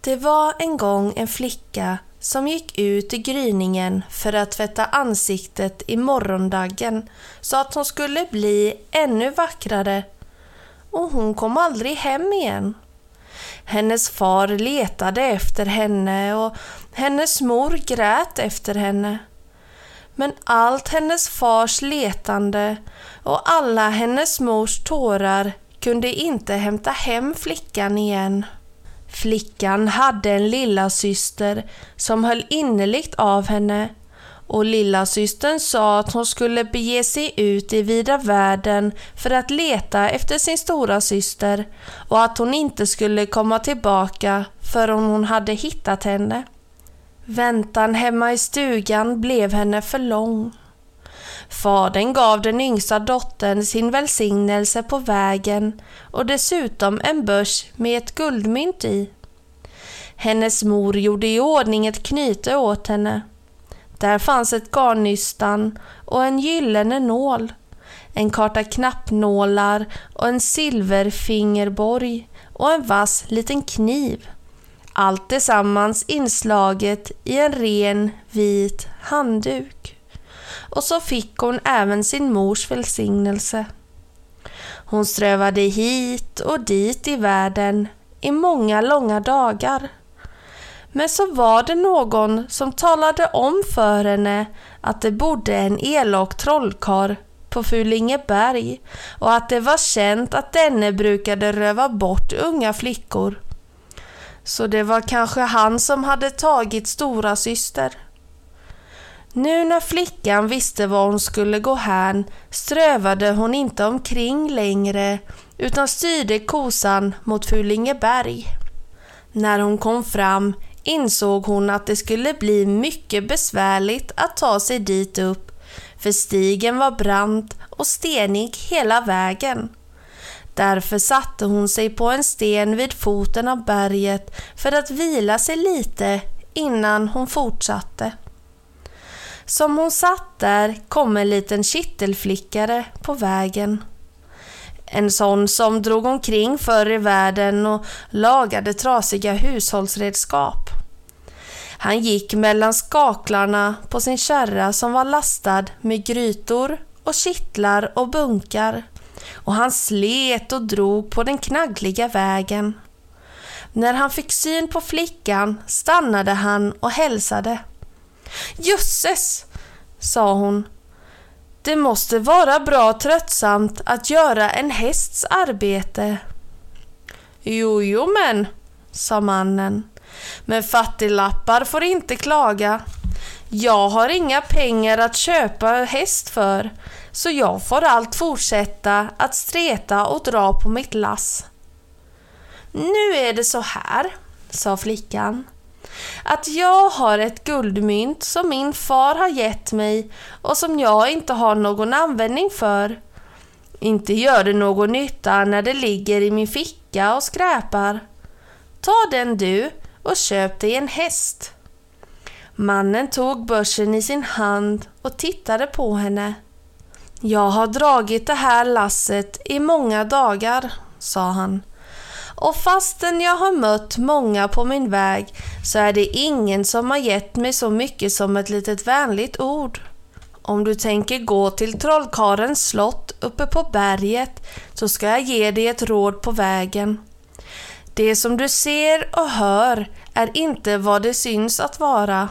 Det var en gång en flicka som gick ut i gryningen för att tvätta ansiktet i morgondaggen så att hon skulle bli ännu vackrare. Och hon kom aldrig hem igen. Hennes far letade efter henne och hennes mor grät efter henne. Men allt hennes fars letande och alla hennes mors tårar kunde inte hämta hem flickan igen. Flickan hade en lilla syster som höll innerligt av henne och lilla systern sa att hon skulle bege sig ut i vida världen för att leta efter sin stora syster och att hon inte skulle komma tillbaka förrän hon hade hittat henne. Väntan hemma i stugan blev henne för lång. Fadern gav den yngsta dottern sin välsignelse på vägen och dessutom en börs med ett guldmynt i. Hennes mor gjorde i ordning ett knyte åt henne. Där fanns ett garnnystan och en gyllene nål, en karta knappnålar och en silverfingerborg och en vass liten kniv. Allt tillsammans inslaget i en ren vit handduk och så fick hon även sin mors välsignelse. Hon strövade hit och dit i världen i många långa dagar. Men så var det någon som talade om för henne att det bodde en elak trollkarl på Fulingeberg och att det var känt att denne brukade röva bort unga flickor. Så det var kanske han som hade tagit stora syster. Nu när flickan visste var hon skulle gå hän strövade hon inte omkring längre utan styrde kosan mot Fulingeberg. När hon kom fram insåg hon att det skulle bli mycket besvärligt att ta sig dit upp för stigen var brant och stenig hela vägen. Därför satte hon sig på en sten vid foten av berget för att vila sig lite innan hon fortsatte. Som hon satt där kom en liten kittelflickare på vägen. En sån som drog omkring förr i världen och lagade trasiga hushållsredskap. Han gick mellan skaklarna på sin kärra som var lastad med grytor och kittlar och bunkar och han slet och drog på den knaggliga vägen. När han fick syn på flickan stannade han och hälsade. Jösses, sa hon. Det måste vara bra tröttsamt att göra en hästs arbete. Jo, jo men, sa mannen. Men fattiglappar får inte klaga. Jag har inga pengar att köpa häst för, så jag får allt fortsätta att streta och dra på mitt lass. Nu är det så här, sa flickan att jag har ett guldmynt som min far har gett mig och som jag inte har någon användning för. Inte gör det någon nytta när det ligger i min ficka och skräpar. Ta den du och köp dig en häst. Mannen tog börsen i sin hand och tittade på henne. Jag har dragit det här lasset i många dagar, sa han. Och fastän jag har mött många på min väg så är det ingen som har gett mig så mycket som ett litet vänligt ord. Om du tänker gå till trollkarens slott uppe på berget så ska jag ge dig ett råd på vägen. Det som du ser och hör är inte vad det syns att vara.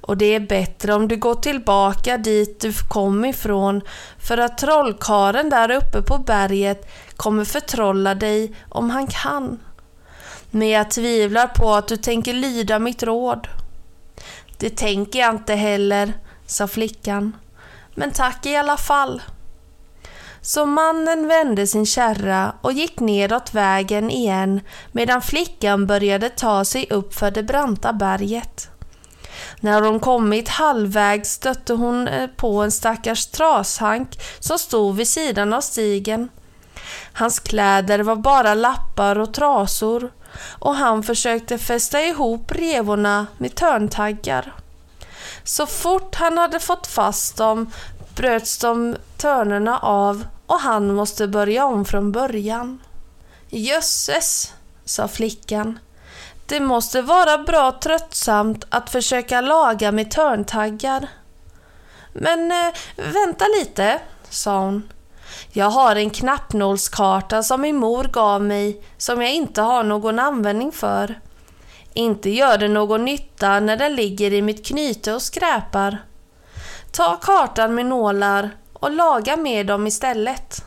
Och det är bättre om du går tillbaka dit du kom ifrån för att trollkaren där uppe på berget kommer förtrolla dig om han kan. Men jag tvivlar på att du tänker lyda mitt råd. Det tänker jag inte heller, sa flickan. Men tack i alla fall. Så mannen vände sin kärra och gick nedåt vägen igen medan flickan började ta sig upp för det branta berget. När hon kommit halvvägs stötte hon eh, på en stackars trashank som stod vid sidan av stigen. Hans kläder var bara lappar och trasor och han försökte fästa ihop revorna med törntaggar. Så fort han hade fått fast dem bröts de törnerna av och han måste börja om från början. Jösses, sa flickan. Det måste vara bra tröttsamt att försöka laga med törntaggar. Men äh, vänta lite, sa hon. Jag har en knappnålskarta som min mor gav mig som jag inte har någon användning för. Inte gör det någon nytta när den ligger i mitt knyte och skräpar. Ta kartan med nålar och laga med dem istället.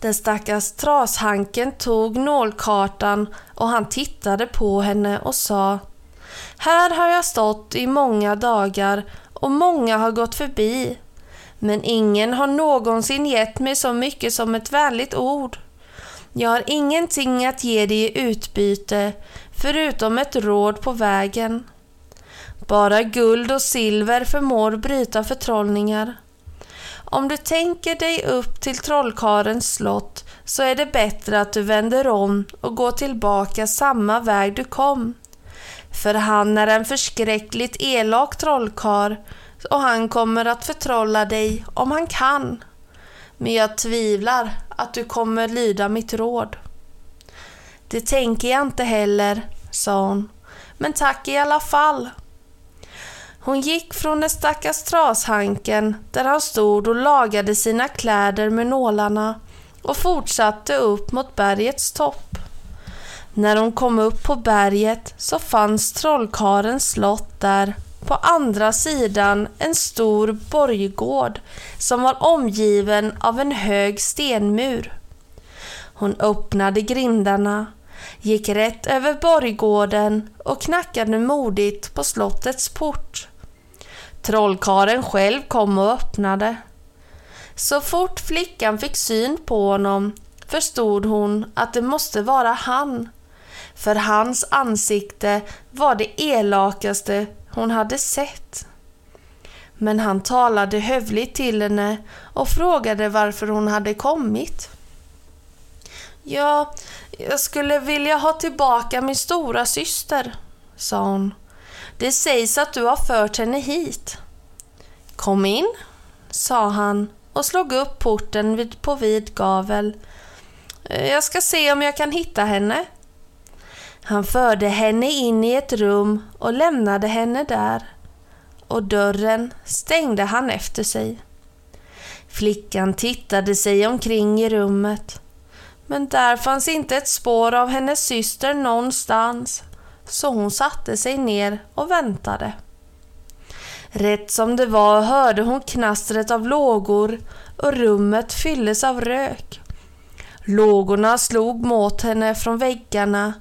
Den stackars trashanken tog nålkartan och han tittade på henne och sa Här har jag stått i många dagar och många har gått förbi. Men ingen har någonsin gett mig så mycket som ett vänligt ord. Jag har ingenting att ge dig i utbyte förutom ett råd på vägen. Bara guld och silver förmår bryta förtrollningar. Om du tänker dig upp till trollkarens slott så är det bättre att du vänder om och går tillbaka samma väg du kom. För han är en förskräckligt elak trollkar och han kommer att förtrolla dig om han kan. Men jag tvivlar att du kommer lyda mitt råd. Det tänker jag inte heller, sa hon. Men tack i alla fall. Hon gick från den stackars trashanken där han stod och lagade sina kläder med nålarna och fortsatte upp mot bergets topp. När hon kom upp på berget så fanns trollkarens slott där på andra sidan en stor borggård som var omgiven av en hög stenmur. Hon öppnade grindarna, gick rätt över borggården och knackade modigt på slottets port. Trollkaren själv kom och öppnade. Så fort flickan fick syn på honom förstod hon att det måste vara han. För hans ansikte var det elakaste hon hade sett. Men han talade hövligt till henne och frågade varför hon hade kommit. Ja, jag skulle vilja ha tillbaka min stora syster, sa hon. Det sägs att du har fört henne hit. Kom in, sa han och slog upp porten på vid gavel. Jag ska se om jag kan hitta henne. Han förde henne in i ett rum och lämnade henne där. Och dörren stängde han efter sig. Flickan tittade sig omkring i rummet. Men där fanns inte ett spår av hennes syster någonstans så hon satte sig ner och väntade. Rätt som det var hörde hon knastret av lågor och rummet fylldes av rök. Lågorna slog mot henne från väggarna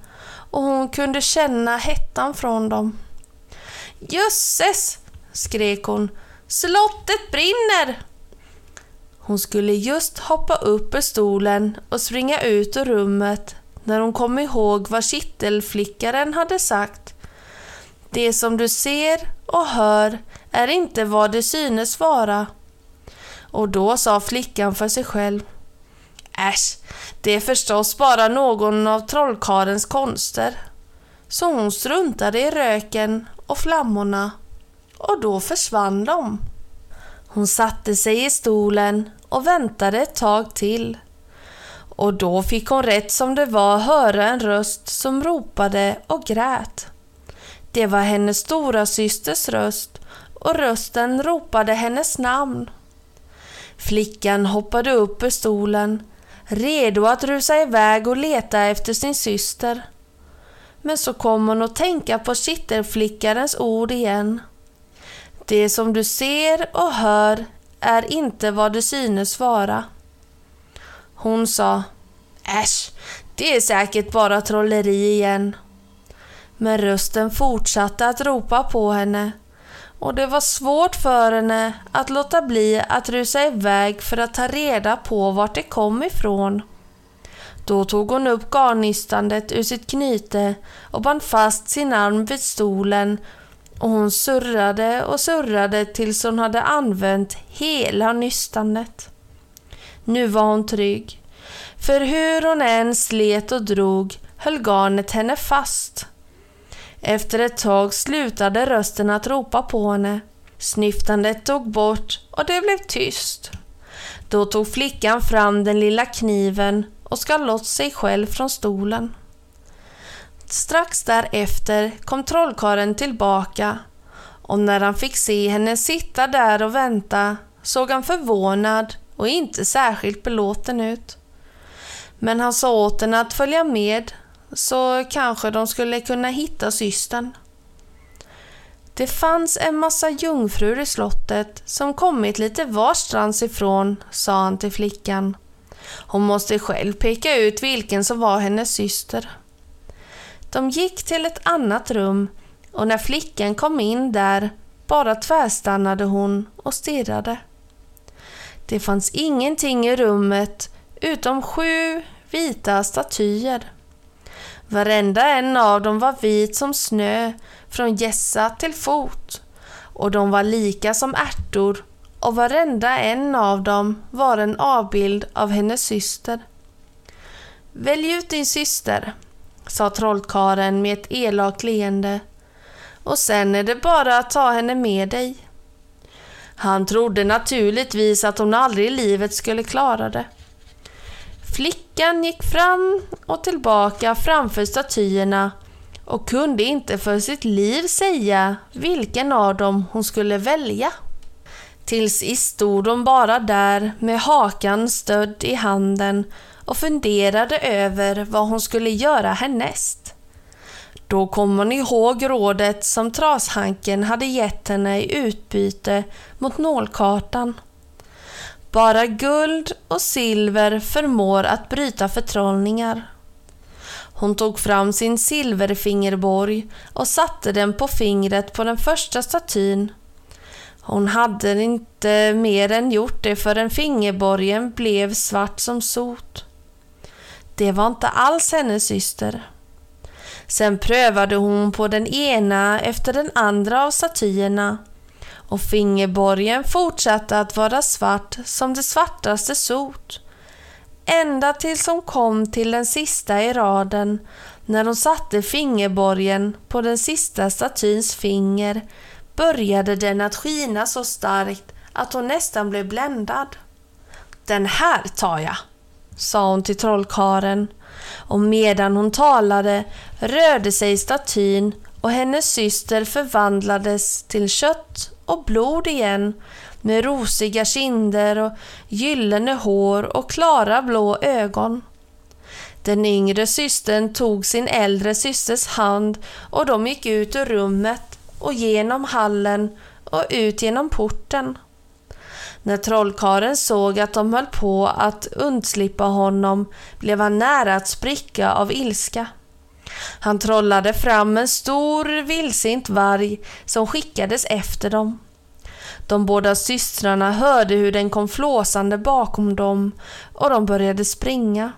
och hon kunde känna hettan från dem. Jösses! skrek hon. Slottet brinner! Hon skulle just hoppa upp ur stolen och springa ut ur rummet när hon kom ihåg vad kittelflickaren hade sagt. Det som du ser och hör är inte vad det synes vara. Och då sa flickan för sig själv. Äsch, det är förstås bara någon av trollkarens konster. Så hon struntade i röken och flammorna och då försvann de. Hon satte sig i stolen och väntade ett tag till. Och då fick hon rätt som det var höra en röst som ropade och grät. Det var hennes stora systers röst och rösten ropade hennes namn. Flickan hoppade upp ur stolen, redo att rusa iväg och leta efter sin syster. Men så kom hon att tänka på kittelflickarens ord igen. Det som du ser och hör är inte vad det synes vara. Hon sa Äsch, det är säkert bara trolleri igen. Men rösten fortsatte att ropa på henne och det var svårt för henne att låta bli att rusa iväg för att ta reda på vart det kom ifrån. Då tog hon upp garnnystandet ur sitt knyte och band fast sin arm vid stolen och hon surrade och surrade tills hon hade använt hela nystandet. Nu var hon trygg, för hur hon än slet och drog höll garnet henne fast. Efter ett tag slutade rösten att ropa på henne. Snyftandet tog bort och det blev tyst. Då tog flickan fram den lilla kniven och skar loss sig själv från stolen. Strax därefter kom trollkaren tillbaka och när han fick se henne sitta där och vänta såg han förvånad och inte särskilt belåten ut. Men han sa åt henne att följa med så kanske de skulle kunna hitta systern. Det fanns en massa jungfrur i slottet som kommit lite varstans ifrån, sa han till flickan. Hon måste själv peka ut vilken som var hennes syster. De gick till ett annat rum och när flickan kom in där bara tvärstannade hon och stirrade. Det fanns ingenting i rummet utom sju vita statyer. Varenda en av dem var vit som snö från gässa till fot och de var lika som ärtor och varenda en av dem var en avbild av hennes syster. Välj ut din syster, sa trollkaren med ett elakt leende och sen är det bara att ta henne med dig. Han trodde naturligtvis att hon aldrig i livet skulle klara det. Flickan gick fram och tillbaka framför statyerna och kunde inte för sitt liv säga vilken av dem hon skulle välja. Tills i stod hon bara där med hakan stödd i handen och funderade över vad hon skulle göra härnäst. Då kom hon ihåg rådet som trashanken hade gett henne i utbyte mot nålkartan. Bara guld och silver förmår att bryta förtrollningar. Hon tog fram sin silverfingerborg och satte den på fingret på den första statyn. Hon hade inte mer än gjort det förrän fingerborgen blev svart som sot. Det var inte alls hennes syster. Sen prövade hon på den ena efter den andra av statyerna och fingerborgen fortsatte att vara svart som det svartaste sot. Ända tills hon kom till den sista i raden när hon satte fingerborgen på den sista statyns finger började den att skina så starkt att hon nästan blev bländad. Den här tar jag, sa hon till trollkaren och medan hon talade rörde sig statyn och hennes syster förvandlades till kött och blod igen med rosiga kinder och gyllene hår och klara blå ögon. Den yngre systern tog sin äldre systers hand och de gick ut ur rummet och genom hallen och ut genom porten. När trollkaren såg att de höll på att undslippa honom blev han nära att spricka av ilska. Han trollade fram en stor vildsint varg som skickades efter dem. De båda systrarna hörde hur den kom flåsande bakom dem och de började springa.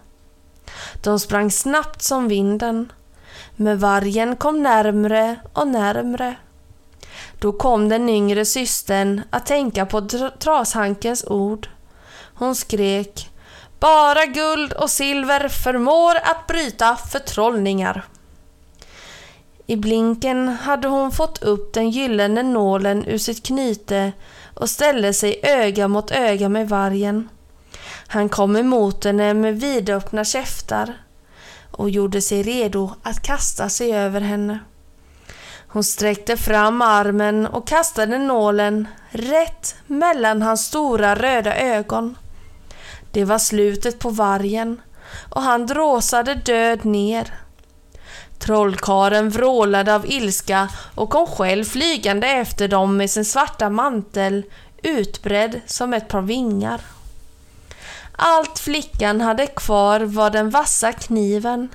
De sprang snabbt som vinden, men vargen kom närmre och närmre. Då kom den yngre systern att tänka på trashankens ord. Hon skrek bara guld och silver förmår att bryta förtrollningar. I blinken hade hon fått upp den gyllene nålen ur sitt knyte och ställde sig öga mot öga med vargen. Han kom emot henne med vidöppna käftar och gjorde sig redo att kasta sig över henne. Hon sträckte fram armen och kastade nålen rätt mellan hans stora röda ögon. Det var slutet på vargen och han dråsade död ner. Trollkaren vrålade av ilska och kom själv flygande efter dem med sin svarta mantel utbredd som ett par vingar. Allt flickan hade kvar var den vassa kniven.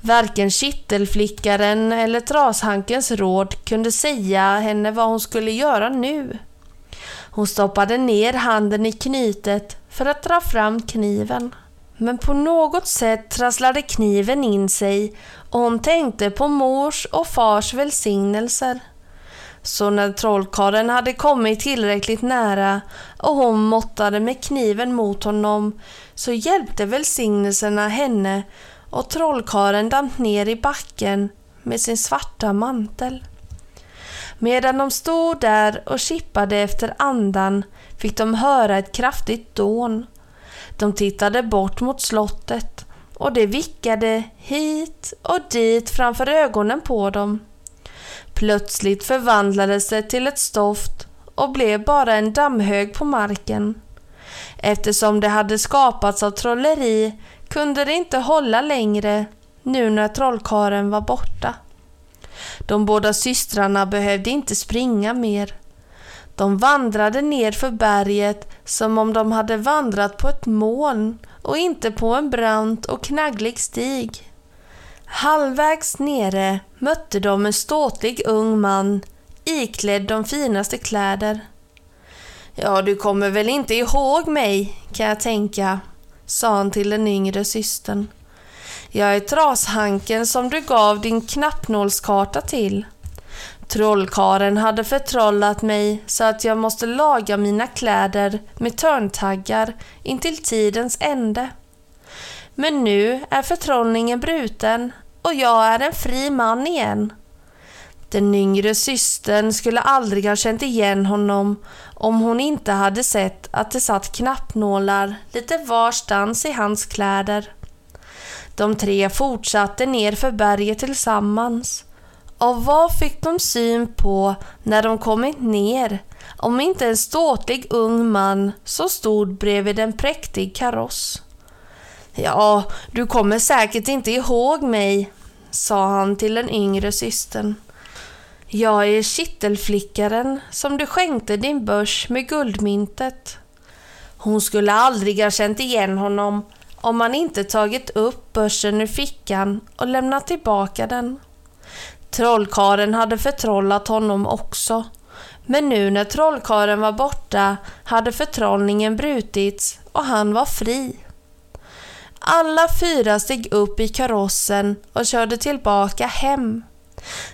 Varken kittelflickaren eller trashankens råd kunde säga henne vad hon skulle göra nu. Hon stoppade ner handen i knytet för att dra fram kniven. Men på något sätt trasslade kniven in sig och hon tänkte på mors och fars välsignelser. Så när trollkarlen hade kommit tillräckligt nära och hon måttade med kniven mot honom så hjälpte välsignelserna henne och trollkaren damp ner i backen med sin svarta mantel. Medan de stod där och kippade efter andan fick de höra ett kraftigt dån. De tittade bort mot slottet och det vickade hit och dit framför ögonen på dem. Plötsligt förvandlades det till ett stoft och blev bara en dammhög på marken. Eftersom det hade skapats av trolleri kunde det inte hålla längre nu när trollkaren var borta. De båda systrarna behövde inte springa mer. De vandrade ner för berget som om de hade vandrat på ett moln och inte på en brant och knagglig stig. Halvvägs nere mötte de en ståtlig ung man iklädd de finaste kläder. Ja, du kommer väl inte ihåg mig, kan jag tänka, sa han till den yngre systern. Jag är trashanken som du gav din knappnålskarta till. Trollkaren hade förtrollat mig så att jag måste laga mina kläder med törntaggar intill tidens ände. Men nu är förtrollningen bruten och jag är en fri man igen. Den yngre systern skulle aldrig ha känt igen honom om hon inte hade sett att det satt knappnålar lite varstans i hans kläder. De tre fortsatte ner för berget tillsammans. Och vad fick de syn på när de kommit ner om inte en ståtlig ung man som stod bredvid en präktig kaross? Ja, du kommer säkert inte ihåg mig, sa han till den yngre systern. Jag är kittelflickaren som du skänkte din börs med guldmyntet. Hon skulle aldrig ha känt igen honom om han inte tagit upp börsen ur fickan och lämnat tillbaka den. Trollkaren hade förtrollat honom också, men nu när trollkaren var borta hade förtrollningen brutits och han var fri. Alla fyra steg upp i karossen och körde tillbaka hem.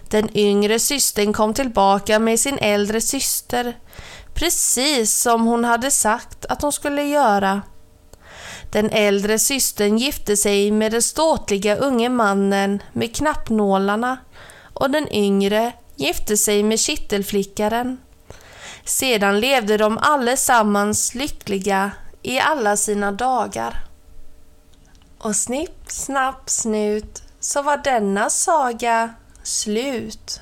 Den yngre systern kom tillbaka med sin äldre syster, precis som hon hade sagt att hon skulle göra. Den äldre systern gifte sig med den ståtliga unge mannen med knappnålarna och den yngre gifte sig med kittelflickaren. Sedan levde de allesammans lyckliga i alla sina dagar. Och snipp, snapp, snut så var denna saga slut.